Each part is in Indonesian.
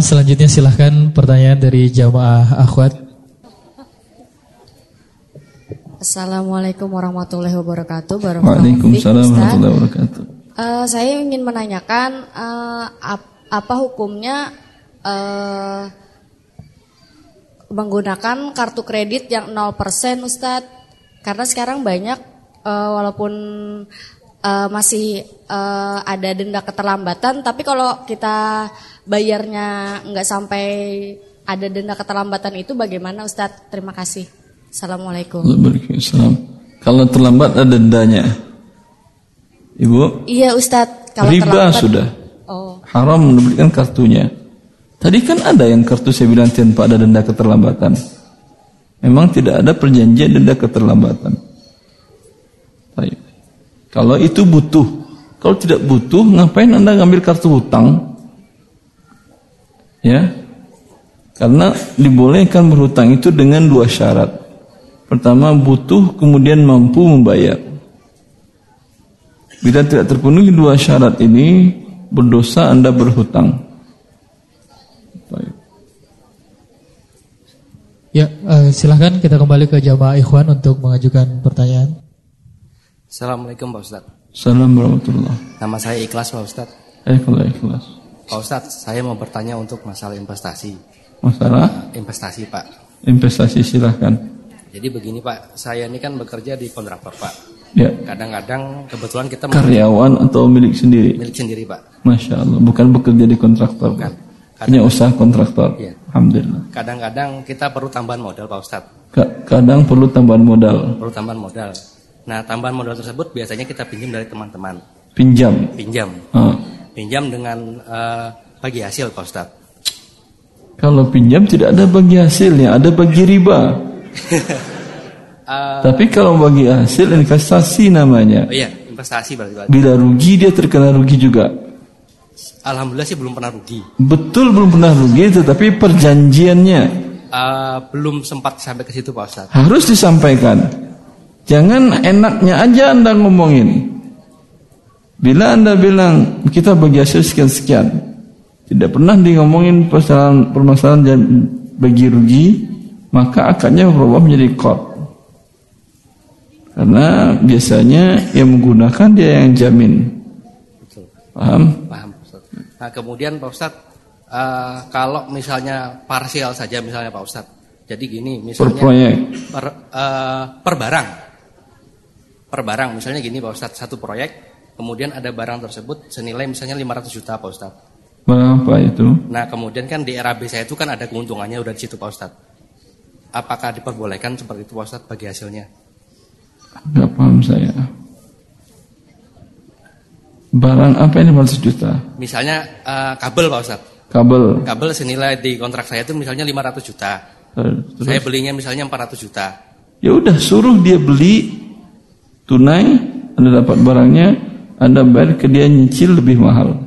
selanjutnya silahkan pertanyaan dari jamaah akhwat. Assalamualaikum warahmatullahi wabarakatuh. Waalaikumsalam warahmatullahi wabarakatuh. Uh, saya ingin menanyakan uh, ap apa hukumnya uh, menggunakan kartu kredit yang 0% Ustadz? Karena sekarang banyak uh, walaupun uh, masih uh, ada denda keterlambatan, tapi kalau kita bayarnya nggak sampai ada denda keterlambatan itu bagaimana Ustadz? Terima kasih. Assalamualaikum. Waalaikumsalam. Kalau terlambat ada dendanya. Ibu? Iya Ustadz. Kalau riba terlambat, sudah. Oh. Haram memberikan kartunya. Tadi kan ada yang kartu saya bilang tanpa ada denda keterlambatan. Memang tidak ada perjanjian denda keterlambatan. Baik. Kalau itu butuh. Kalau tidak butuh, ngapain Anda ngambil kartu hutang? Ya. Karena dibolehkan berhutang itu dengan dua syarat. Pertama, butuh kemudian mampu membayar. Bila tidak terpenuhi dua syarat ini, berdosa Anda berhutang. Baik. Ya, uh, silahkan kita kembali ke jamaah ikhwan untuk mengajukan pertanyaan. Assalamualaikum Pak Ustaz. Assalamualaikum warahmatullahi Nama saya Ikhlas Pak Ustaz. Ikhlas, ikhlas. Pak Ustaz, saya mau bertanya untuk masalah investasi. Masalah? Investasi Pak. Investasi silahkan. Jadi begini Pak, saya ini kan bekerja di kontraktor Pak. Ya. Kadang-kadang kebetulan kita karyawan atau milik sendiri. Milik sendiri Pak. Masya Allah, bukan bekerja di kontraktor. Bukan. Punya usaha kontraktor. Iya. Alhamdulillah. Kadang-kadang kita perlu tambahan modal Pak Ustadz. Kadang perlu tambahan modal. Perlu tambahan modal. Nah tambahan modal tersebut biasanya kita pinjam dari teman-teman. Pinjam. Pinjam. Ah. Pinjam dengan uh, bagi hasil Pak Ustadz. Kalau pinjam tidak ada bagi hasilnya, ada bagi riba. uh, Tapi kalau bagi hasil investasi namanya. Oh iya, investasi berarti. Bila rugi dia terkena rugi juga. Alhamdulillah sih belum pernah rugi. Betul belum pernah rugi, tetapi perjanjiannya uh, belum sempat sampai ke situ Pak Ustaz. Harus disampaikan. Jangan enaknya aja Anda ngomongin. Bila Anda bilang kita bagi hasil sekian-sekian, tidak pernah di ngomongin permasalahan permasalahan bagi rugi, maka akadnya berubah menjadi kot. Karena biasanya yang menggunakan dia yang jamin. Paham? Paham. Nah kemudian Pak Ustadz, uh, kalau misalnya parsial saja misalnya Pak Ustadz, jadi gini misalnya per proyek, per, uh, per barang, per barang misalnya gini Pak Ustadz, satu proyek, kemudian ada barang tersebut senilai misalnya 500 juta Pak Ustadz. Berapa itu? Nah kemudian kan di RAB saya itu kan ada keuntungannya udah di situ Pak Ustadz. Apakah diperbolehkan seperti itu Pak Ustadz bagi hasilnya? Gak paham saya. Barang apa ini 500 juta? Misalnya uh, kabel Pak Ustaz. Kabel. Kabel senilai di kontrak saya itu misalnya 500 juta. Terus? Saya belinya misalnya 400 juta. Ya udah suruh dia beli tunai, Anda dapat barangnya, Anda bayar ke dia nyicil lebih mahal.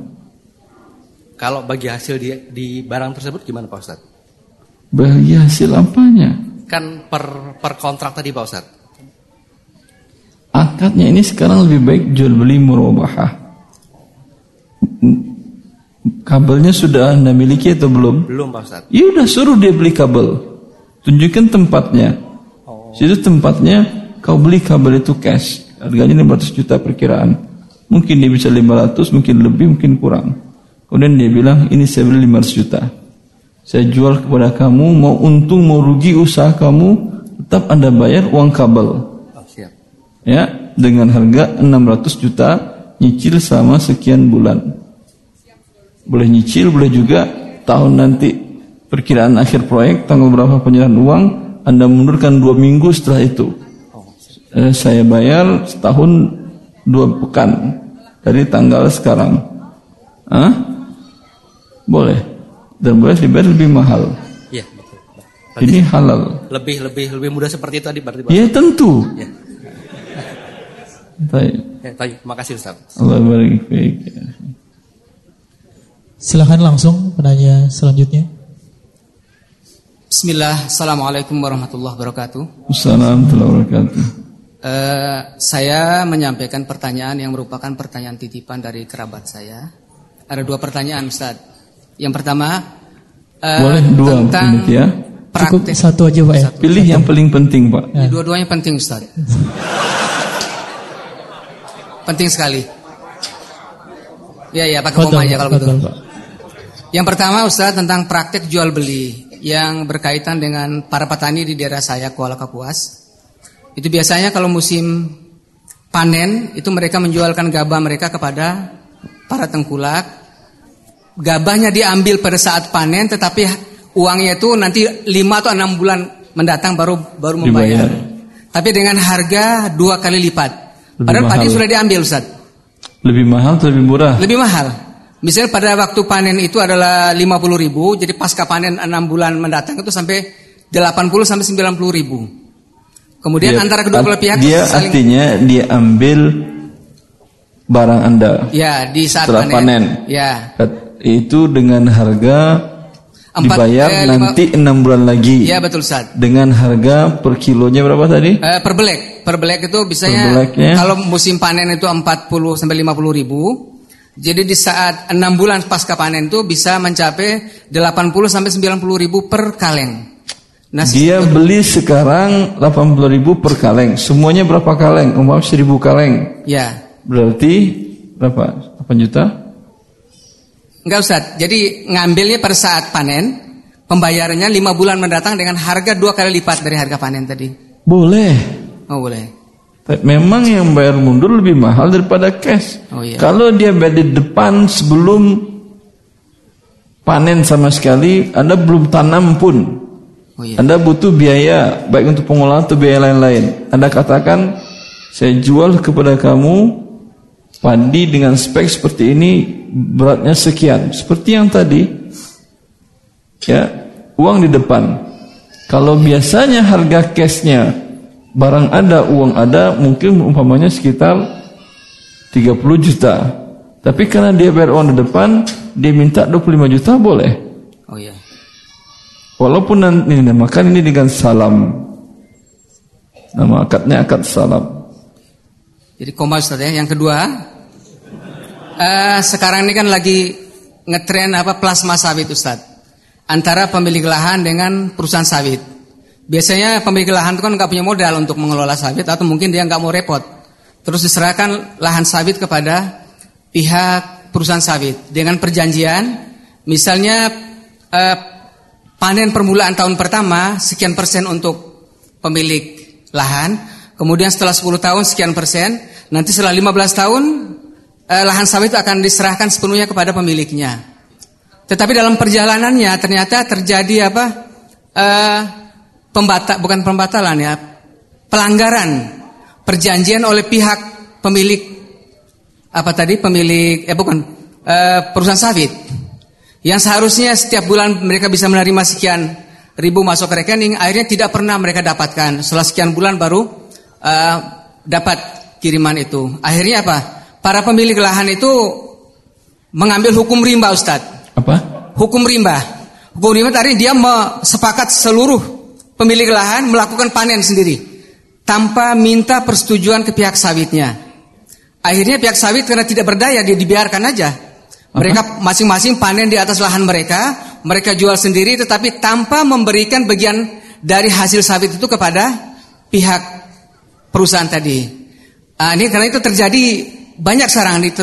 Kalau bagi hasil di, di barang tersebut gimana Pak Ustaz? Bagi hasil apanya? Kan per per kontrak tadi Pak Ustaz. Akadnya ini sekarang lebih baik jual beli murabahah kabelnya sudah anda miliki atau belum? Belum Pak Ustaz. Ya udah suruh dia beli kabel. Tunjukkan tempatnya. Oh. Situ tempatnya kau beli kabel itu cash. Harganya 500 juta perkiraan. Mungkin dia bisa 500, mungkin lebih, mungkin kurang. Kemudian dia bilang, ini saya beli 500 juta. Saya jual kepada kamu, mau untung, mau rugi usaha kamu, tetap anda bayar uang kabel. Oh, siap. Ya, dengan harga 600 juta nyicil sama sekian bulan. Boleh nyicil, boleh juga tahun nanti perkiraan akhir proyek tanggal berapa penyerahan uang, Anda mundurkan dua minggu setelah itu. Eh, saya bayar setahun dua pekan dari tanggal sekarang. Hah? Boleh. Dan boleh dibayar lebih mahal. Iya, Ini halal. Lebih lebih lebih mudah seperti itu tadi berarti. Iya tentu. Ya. Baik. Ya, Terima kasih Ustaz. Allah barik Silahkan langsung penanya selanjutnya. Bismillah, Assalamualaikum warahmatullahi wabarakatuh. Assalamualaikum warahmatullahi wabarakatuh. Uh, saya menyampaikan pertanyaan yang merupakan pertanyaan titipan dari kerabat saya. Ada dua pertanyaan Ustaz. Yang pertama, eh, Boleh dua tentang menit ya. Cukup praktek. satu aja Pak ya. Pilih yang paling penting, Pak. Ya. Dua-duanya penting Ustaz. penting sekali. Ya ya pakai koma aja kalau gitu. fadal, Pak. Yang pertama Ustaz tentang praktek jual beli yang berkaitan dengan para petani di daerah saya Kuala Kapuas. Itu biasanya kalau musim panen itu mereka menjualkan gabah mereka kepada para tengkulak. Gabahnya diambil pada saat panen tetapi uangnya itu nanti 5 atau 6 bulan mendatang baru baru membayar. Dibayar. Tapi dengan harga dua kali lipat. Lebih Padahal padi mahal. sudah diambil Ustaz. Lebih mahal atau lebih murah? Lebih mahal. Misalnya pada waktu panen itu adalah 50 ribu, jadi pasca panen 6 bulan mendatang itu sampai 80 sampai 90 ribu. Kemudian Dia- antara kedua belah pihak dia saling artinya dia ambil barang Anda ya di saat setelah panen. Ya. Itu dengan harga Empat- dibayar eh, lima- nanti enam bulan lagi. Ya betul Ustaz. Dengan harga per kilonya berapa tadi? Eh, per belek, per belek itu biasanya kalau musim panen itu 40 sampai 50 ribu. Jadi di saat 6 bulan pasca panen itu bisa mencapai 80 sampai 90 ribu per kaleng. Nah, Dia beli sekarang 80 ribu per kaleng. Semuanya berapa kaleng? Umpama 1000 kaleng. ya. Berarti berapa? 8 juta? Enggak Ustaz, jadi ngambilnya pada saat panen, pembayarannya 5 bulan mendatang dengan harga dua kali lipat dari harga panen tadi. Boleh. Oh boleh. Memang yang bayar mundur lebih mahal daripada cash. Oh, iya. Kalau dia bayar di depan sebelum panen sama sekali, Anda belum tanam pun. Oh iya. Anda butuh biaya, baik untuk pengolahan atau biaya lain-lain. Anda katakan, saya jual kepada kamu padi dengan spek seperti ini, beratnya sekian. Seperti yang tadi, ya, uang di depan. Kalau biasanya harga cashnya barang ada, uang ada, mungkin umpamanya sekitar 30 juta. Tapi karena dia bayar uang di depan, dia minta 25 juta boleh. Oh iya. Walaupun nanti dinamakan ini dengan salam. Nama akadnya akad salam. Jadi koma Ustaz ya. Yang kedua, eh, sekarang ini kan lagi ngetren apa plasma sawit Ustaz. Antara pemilik lahan dengan perusahaan sawit. Biasanya pemilik lahan itu kan nggak punya modal untuk mengelola sawit atau mungkin dia nggak mau repot. Terus diserahkan lahan sawit kepada pihak perusahaan sawit dengan perjanjian, misalnya eh, panen permulaan tahun pertama sekian persen untuk pemilik lahan, kemudian setelah 10 tahun sekian persen, nanti setelah 15 tahun eh, lahan sawit akan diserahkan sepenuhnya kepada pemiliknya. Tetapi dalam perjalanannya ternyata terjadi apa? Eh, pembata bukan pembatalan ya, pelanggaran perjanjian oleh pihak pemilik apa tadi pemilik eh bukan eh, perusahaan sawit yang seharusnya setiap bulan mereka bisa menerima sekian ribu masuk ke rekening akhirnya tidak pernah mereka dapatkan. Setelah sekian bulan baru eh, dapat kiriman itu. Akhirnya apa? Para pemilik lahan itu mengambil hukum rimba Ustadz. Apa? hukum rimba. Hukum rimba tadi dia sepakat seluruh pemilik lahan melakukan panen sendiri tanpa minta persetujuan ke pihak sawitnya. Akhirnya pihak sawit karena tidak berdaya dia dibiarkan aja mereka masing-masing panen di atas lahan mereka mereka jual sendiri tetapi tanpa memberikan bagian dari hasil sawit itu kepada pihak perusahaan tadi Ah, ini karena itu terjadi banyak sekarang di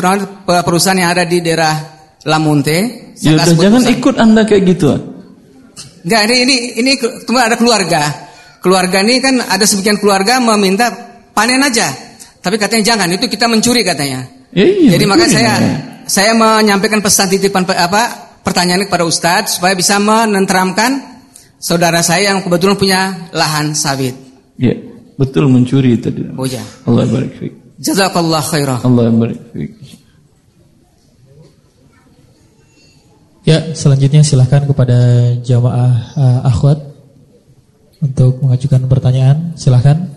perusahaan yang ada di daerah Lamonte Ya jangan perusahaan. ikut anda kayak gitu. Enggak, ini ini ini cuma ada keluarga. Keluarga ini kan ada sebagian keluarga meminta panen aja. Tapi katanya jangan, itu kita mencuri katanya. Ya, iya, Jadi betul maka ya. saya saya menyampaikan pesan titipan apa pertanyaan kepada Ustadz supaya bisa menenteramkan saudara saya yang kebetulan punya lahan sawit. Ya, betul mencuri tadi. Oh ya. Allah barik fiik. Jazakallah khairah. Allah barik fiik. Ya, selanjutnya silahkan kepada jamaah uh, akhwat untuk mengajukan pertanyaan. Silahkan.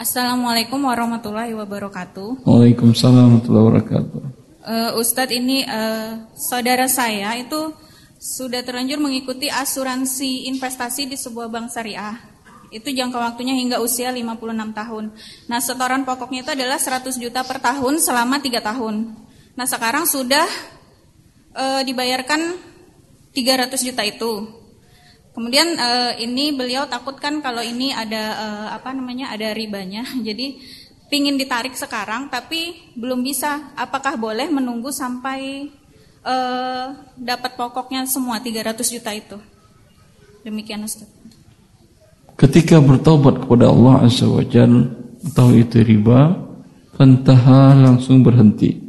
Assalamualaikum warahmatullahi wabarakatuh. Waalaikumsalam warahmatullahi wabarakatuh. Eh, Ustadz ini eh, saudara saya itu sudah terlanjur mengikuti asuransi investasi di sebuah bank syariah. Itu jangka waktunya hingga usia 56 tahun. Nah setoran pokoknya itu adalah 100 juta per tahun selama 3 tahun. Nah sekarang sudah eh, dibayarkan 300 juta itu. Kemudian eh, ini beliau takutkan kalau ini ada eh, apa namanya ada ribanya. Jadi pingin ditarik sekarang tapi belum bisa. Apakah boleh menunggu sampai eh, dapat pokoknya semua 300 juta itu? Demikian Ustaz. Ketika bertobat kepada Allah Azza wa Jal, tahu itu riba, fantaha langsung berhenti.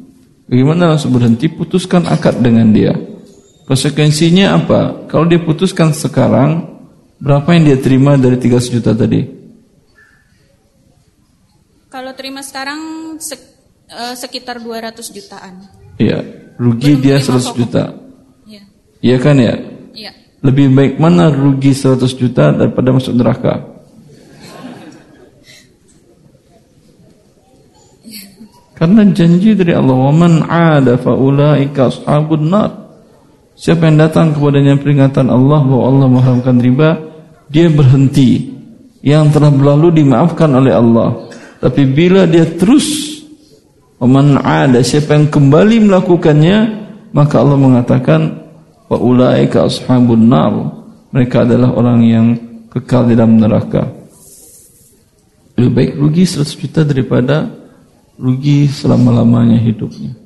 Bagaimana langsung berhenti? Putuskan akad dengan dia. Konsekuensinya apa? Kalau dia putuskan sekarang, berapa yang dia terima dari 300 juta tadi? Kalau terima sekarang sek- eh, sekitar 200 jutaan. Iya, rugi Belum dia terima 100 pokok. juta. Iya. Iya kan ya? Iya. Lebih baik mana rugi 100 juta daripada masuk neraka? Karena janji dari Allah, "Waman 'ada faulaika ashabun nar." Siapa yang datang kepadanya peringatan Allah bahwa Allah mengharamkan riba, dia berhenti. Yang telah berlalu dimaafkan oleh Allah. Tapi bila dia terus Waman 'ada siapa yang kembali melakukannya, maka Allah mengatakan wa ulaika ashabun nar. Mereka adalah orang yang kekal di dalam neraka. Lebih baik rugi 100 juta daripada rugi selama-lamanya hidupnya.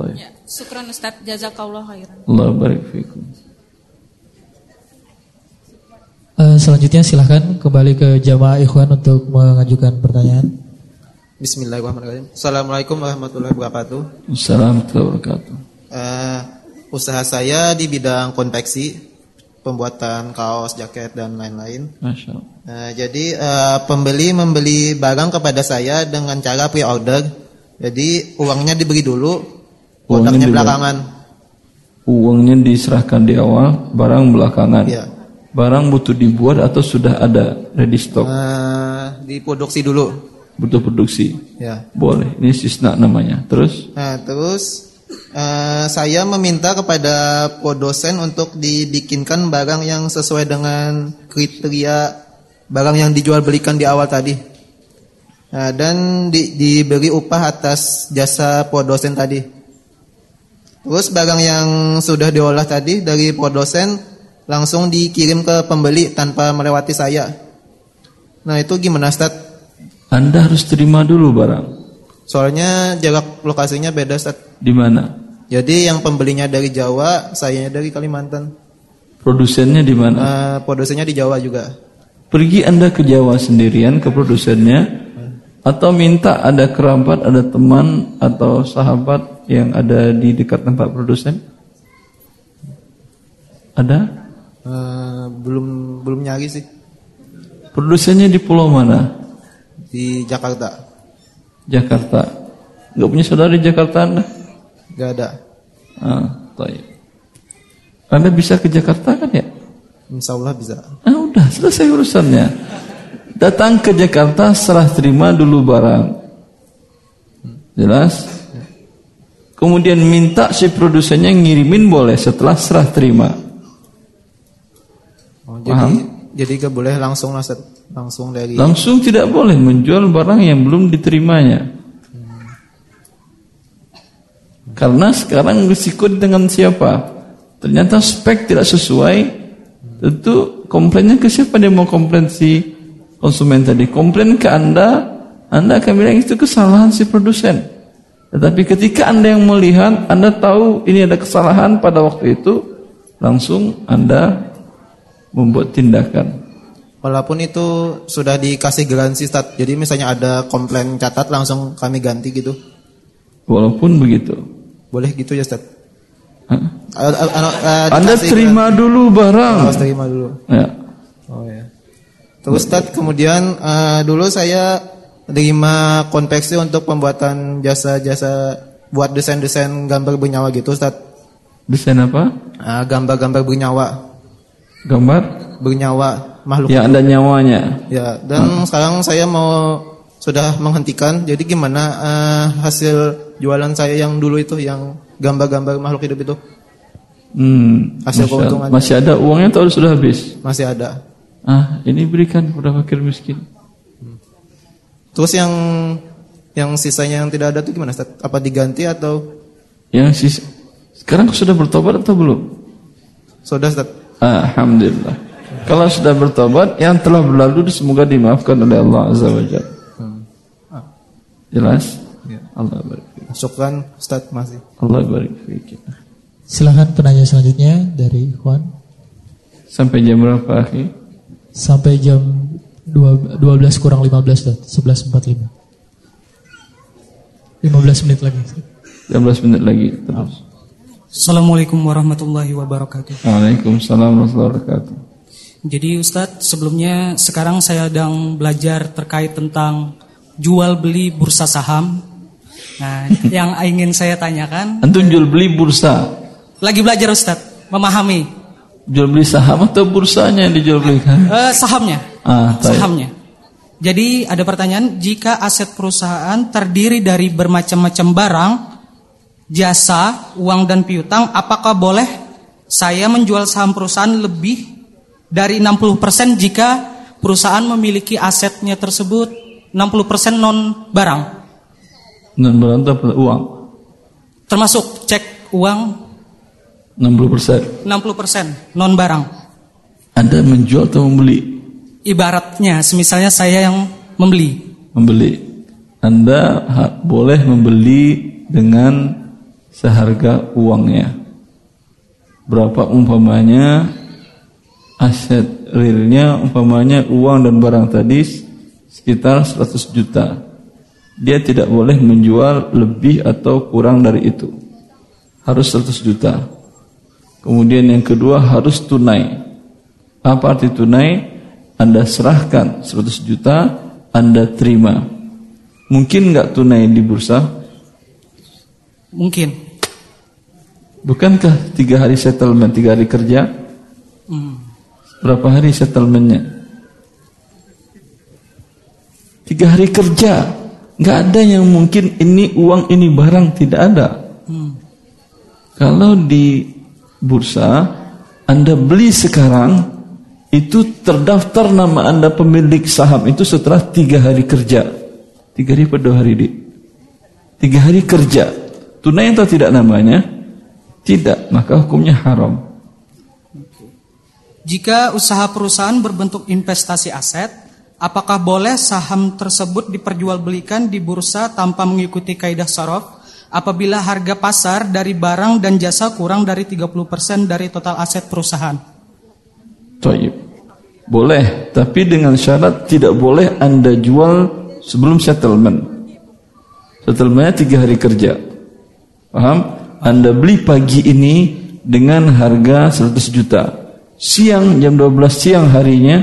Baik. Ya, syukran Ustaz, jazakallah khairan. Allah barik fikum. Eh, selanjutnya silahkan kembali ke jamaah ikhwan untuk mengajukan pertanyaan. Bismillahirrahmanirrahim. Assalamualaikum warahmatullahi wabarakatuh. Assalamualaikum warahmatullahi wabarakatuh. Eh, usaha saya di bidang konveksi, pembuatan kaos, jaket dan lain-lain. Masya Allah. Eh, jadi eh, pembeli membeli barang kepada saya dengan cara pre-order. Jadi uangnya diberi dulu, Uangnya produknya belakangan. Uangnya diserahkan di awal, barang belakangan. Iya. Barang butuh dibuat atau sudah ada ready stock, Eh, diproduksi dulu. butuh produksi. Ya. Boleh, ini sisna namanya. Terus Nah, terus eh, saya meminta kepada produsen untuk dibikinkan barang yang sesuai dengan kriteria barang yang dijual belikan di awal tadi. Nah, dan di- diberi upah atas jasa produsen tadi. Terus barang yang sudah diolah tadi dari produsen langsung dikirim ke pembeli tanpa melewati saya. Nah, itu gimana, Ustaz? Anda harus terima dulu barang. Soalnya jarak lokasinya beda, Ustaz. Di mana? Jadi yang pembelinya dari Jawa, sayanya dari Kalimantan. Produsennya di mana? Eh, produsennya di Jawa juga. Pergi Anda ke Jawa sendirian ke produsennya atau minta ada kerabat, ada teman atau sahabat yang ada di dekat tempat produsen? Ada? Eh, belum belum nyari sih Produsennya di pulau mana? di Jakarta. Jakarta. Gak punya saudara di Jakarta Anda? Gak ada. Ah, baik. Anda bisa ke Jakarta kan ya? Insya Allah bisa. Ah udah selesai urusannya. Datang ke Jakarta serah terima dulu barang. Jelas? Kemudian minta si produsennya ngirimin boleh setelah serah terima. Paham? jadi jadi gak boleh langsung Ustaz. langsung dari. Langsung tidak boleh menjual barang yang belum diterimanya. Karena sekarang risiko dengan siapa? Ternyata spek tidak sesuai. Tentu komplainnya ke siapa dia mau komplain si konsumen tadi? Komplain ke Anda, Anda akan bilang itu kesalahan si produsen. Tetapi ketika Anda yang melihat, Anda tahu ini ada kesalahan pada waktu itu, langsung Anda membuat tindakan. Walaupun itu sudah dikasih garansi, Ustaz. Jadi misalnya ada komplain catat langsung kami ganti gitu. Walaupun begitu. Boleh gitu ya, Ustaz. Hah? Eh, Anda terima dulu garansi. barang. Harus terima dulu. Ya. Oh ya. Terus Ustaz, kemudian eh, dulu saya terima konveksi untuk pembuatan jasa-jasa buat desain-desain gambar bernyawa gitu Ustaz. Desain apa? Eh, gambar-gambar bernyawa, Gambar bernyawa makhluk. yang ada nyawanya. Ya, dan sekarang saya mau sudah menghentikan. Jadi gimana eh, hasil jualan saya yang dulu itu yang gambar-gambar makhluk hidup itu Hmm, Hasil keuntungannya. masih ada uangnya atau sudah habis? masih ada. Ah, ini berikan kepada fakir miskin. Terus yang yang sisanya yang tidak ada itu gimana Ustaz? Apa diganti atau Yang sis sekarang sudah bertobat atau belum? sudah Ustaz? Alhamdulillah. Kalau sudah bertobat, yang telah berlalu semoga dimaafkan oleh Allah Azza wa Jalla. Jelas? Ya. Allah barik. Syukran Ustaz masih. Allah barik fiik. Silahkan penanya selanjutnya dari Juan Sampai jam berapa, akhi? sampai jam 2 12 kurang 15 Ustaz, 11.45. 15 menit lagi. 15 menit lagi terus. Assalamualaikum warahmatullahi wabarakatuh. Waalaikumsalam warahmatullahi wabarakatuh. Jadi Ustadz, sebelumnya sekarang saya sedang belajar terkait tentang jual beli bursa saham. Nah, yang ingin saya tanyakan, Antum jual beli bursa. lagi belajar Ustadz, memahami Jual beli saham atau bursanya yang dijual belikan? Eh, sahamnya, Ah, sahamnya. Jadi ada pertanyaan, jika aset perusahaan terdiri dari bermacam-macam barang, jasa, uang dan piutang, apakah boleh saya menjual saham perusahaan lebih dari 60% jika perusahaan memiliki asetnya tersebut 60% non barang, Non barang apa? Uang. termasuk cek uang 60%. 60% non barang. Anda menjual atau membeli? Ibaratnya, semisalnya saya yang membeli, Membeli. Anda boleh membeli dengan seharga uangnya. Berapa umpamanya aset realnya umpamanya uang dan barang tadi sekitar 100 juta. Dia tidak boleh menjual lebih atau kurang dari itu. Harus 100 juta. Kemudian yang kedua harus tunai. Apa arti tunai? Anda serahkan 100 juta, Anda terima. Mungkin nggak tunai di bursa? mungkin. Bukankah tiga hari settlement, tiga hari kerja? Hmm. Berapa hari settlementnya? Tiga hari kerja. Nggak ada yang mungkin ini uang, ini barang. Tidak ada. Hmm. Kalau di bursa, Anda beli sekarang, itu terdaftar nama Anda pemilik saham itu setelah tiga hari kerja. Tiga hari per dua hari di? Tiga hari kerja. Tunai atau tidak namanya? Tidak, maka hukumnya haram. Jika usaha perusahaan berbentuk investasi aset, apakah boleh saham tersebut diperjualbelikan di bursa tanpa mengikuti kaidah sorof apabila harga pasar dari barang dan jasa kurang dari 30% dari total aset perusahaan? Taib. Boleh, tapi dengan syarat tidak boleh Anda jual sebelum settlement. Settlementnya tiga hari kerja. Paham? Anda beli pagi ini dengan harga 100 juta. Siang jam 12 siang harinya,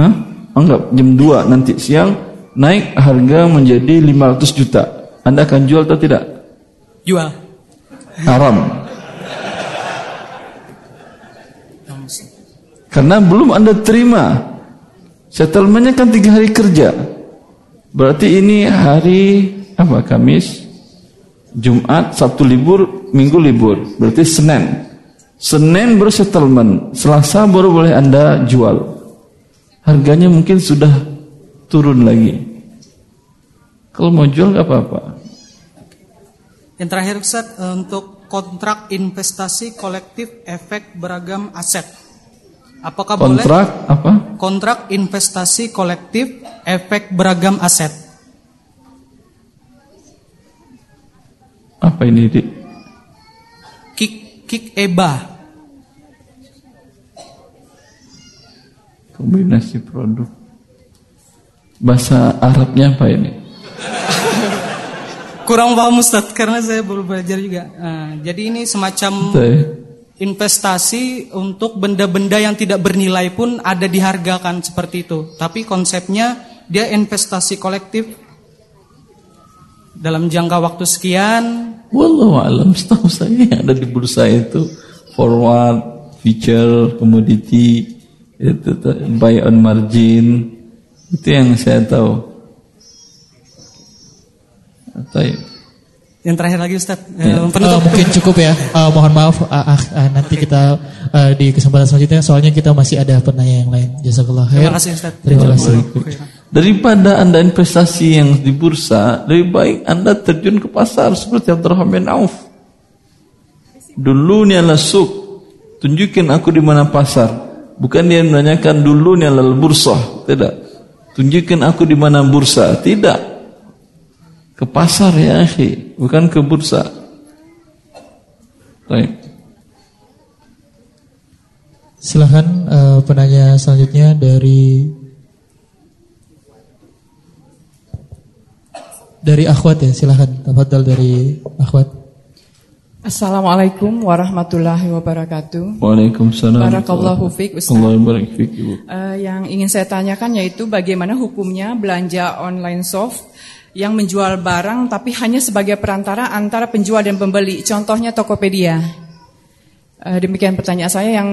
hah? anggap jam 2 nanti siang naik harga menjadi 500 juta. Anda akan jual atau tidak? Jual. Haram. Karena belum Anda terima. Settlementnya kan tiga hari kerja. Berarti ini hari apa? Kamis, Jumat, Sabtu libur, Minggu libur. Berarti Senin. Senin baru settlement. Selasa baru boleh Anda jual. Harganya mungkin sudah turun lagi. Kalau mau jual nggak apa-apa. Yang terakhir Ustaz, untuk kontrak investasi kolektif efek beragam aset. Apakah boleh Kontrak apa? kontrak investasi kolektif efek beragam aset? Apa ini? Dik? Kik kik eba. Kombinasi produk. Bahasa Arabnya apa ini? Kurang paham Ustaz karena saya baru belajar juga. Nah, jadi ini semacam Betul. investasi untuk benda-benda yang tidak bernilai pun ada dihargakan seperti itu. Tapi konsepnya dia investasi kolektif dalam jangka waktu sekian. Wallahu alam, setahu saya yang ada di bursa itu forward, future, commodity, itu tuh, buy on margin, itu yang saya tahu. Atau Yang terakhir lagi Ustaz, Ya. penutup. mungkin cukup ya. Eh, mohon maaf ah, ah, nanti kita eh, di kesempatan selanjutnya soalnya kita masih ada penanya yang lain. Jazakallah khair. Terima kasih Ustaz. Terima kasih. Daripada anda investasi yang di bursa, lebih baik anda terjun ke pasar seperti Abdurrahman bin Auf. Dulu ni adalah suk, Tunjukin aku di mana pasar. Bukan dia menanyakan dulu nih lal bursah, tidak. Tunjukin aku di mana bursa, tidak. Ke pasar ya akhi, bukan ke bursa. Baik. Silahkan uh, penanya selanjutnya dari dari akhwat ya, silahkan. Tafadhal dari akhwat. Assalamualaikum warahmatullahi wabarakatuh. Waalaikumsalam. Barakallahu fiik Ustaz. Allah barik fiik Ibu. Uh, yang ingin saya tanyakan yaitu bagaimana hukumnya belanja online soft yang menjual barang tapi hanya sebagai perantara antara penjual dan pembeli. Contohnya Tokopedia. Uh, demikian pertanyaan saya yang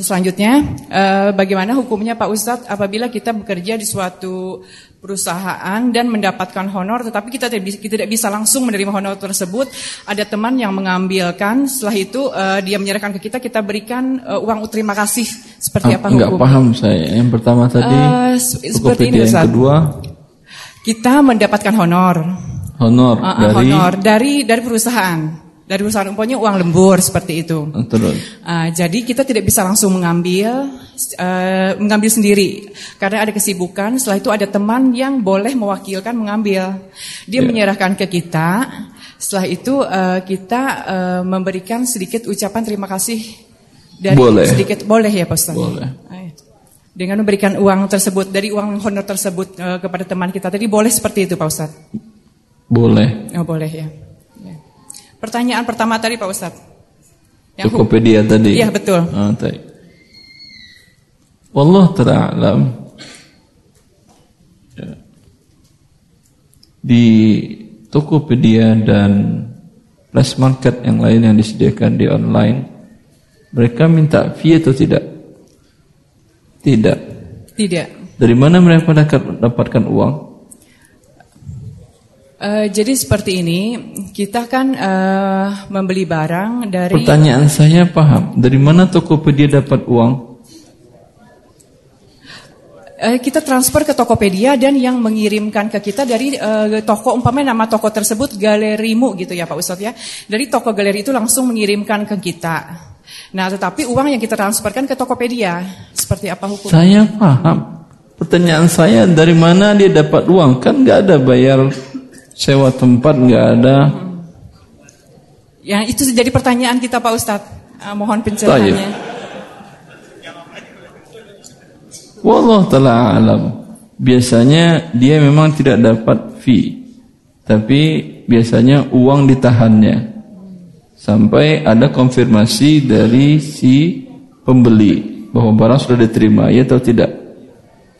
selanjutnya, uh, bagaimana hukumnya Pak Ustadz apabila kita bekerja di suatu perusahaan dan mendapatkan honor tetapi kita tidak bisa langsung menerima honor tersebut? Ada teman yang mengambilkan setelah itu uh, dia menyerahkan ke kita kita berikan uh, uang terima kasih. Seperti ah, apa enggak hukum? paham saya. Yang pertama tadi uh, seperti ini yang kedua. Kita mendapatkan honor. Honor uh, dari honor. Dari dari perusahaan dari perusahaan umpamanya uang lembur seperti itu. Terus. Uh, jadi kita tidak bisa langsung mengambil uh, mengambil sendiri karena ada kesibukan. Setelah itu ada teman yang boleh mewakilkan mengambil. Dia yeah. menyerahkan ke kita. Setelah itu uh, kita uh, memberikan sedikit ucapan terima kasih dari boleh. sedikit boleh ya Pak Ustaz. Boleh. Dengan memberikan uang tersebut dari uang honor tersebut uh, kepada teman kita tadi boleh seperti itu Pak Ustaz. Boleh. Oh boleh ya. Pertanyaan pertama tadi Pak Ustadz. Yang Tokopedia tadi. Iya betul. Ah, tadi. Wallah ta'alam. Ya. Di Tokopedia dan flash market yang lain yang disediakan di online, mereka minta fee atau tidak? Tidak. Tidak. Dari mana mereka dapatkan uang? Uh, jadi seperti ini, kita kan uh, membeli barang dari. Pertanyaan saya paham, dari mana Tokopedia dapat uang? Uh, kita transfer ke Tokopedia dan yang mengirimkan ke kita dari uh, toko umpamanya nama toko tersebut galerimu gitu ya Pak Ustadz ya. Dari toko galeri itu langsung mengirimkan ke kita. Nah, tetapi uang yang kita transferkan ke Tokopedia, seperti apa hukum? Saya paham. Pertanyaan saya dari mana dia dapat uang? Kan nggak ada bayar sewa tempat nggak ada. Ya itu jadi pertanyaan kita Pak Ustadz. Uh, mohon pencerahannya. Wallah taala alam. Biasanya dia memang tidak dapat fee, tapi biasanya uang ditahannya sampai ada konfirmasi dari si pembeli bahwa barang sudah diterima, ya atau tidak.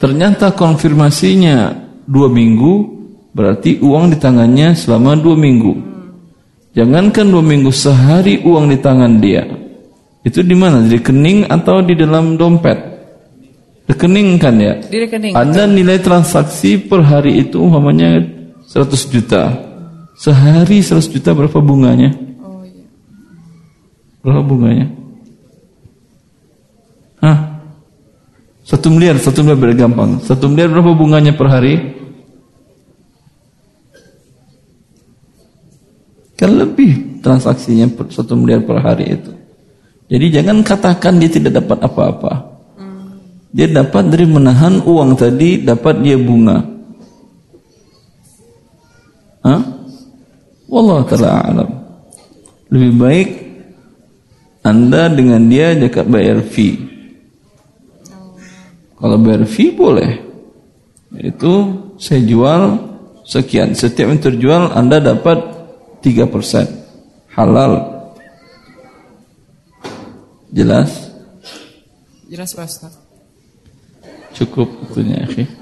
Ternyata konfirmasinya dua minggu, Berarti uang di tangannya selama dua minggu. Jangankan dua minggu, sehari uang di tangan dia. Itu di mana? Di rekening atau di dalam dompet? Rekening kan ya? Di rekening. Ada nilai transaksi per hari itu umpamanya 100 juta. Sehari 100 juta berapa bunganya? Oh iya. Berapa bunganya? Hah? Satu miliar, satu miliar bergampang. Satu miliar berapa bunganya per hari? Kan lebih transaksinya satu miliar per hari itu. Jadi jangan katakan dia tidak dapat apa-apa. Dia dapat dari menahan uang tadi, dapat dia bunga. Hah? Wallah ta'ala alam. Lebih baik Anda dengan dia jaga bayar fee. Kalau bayar fee boleh. Itu saya jual sekian. Setiap yang terjual Anda dapat 3% halal. Jelas? Jelas Pak. Cukup itunya, akhi.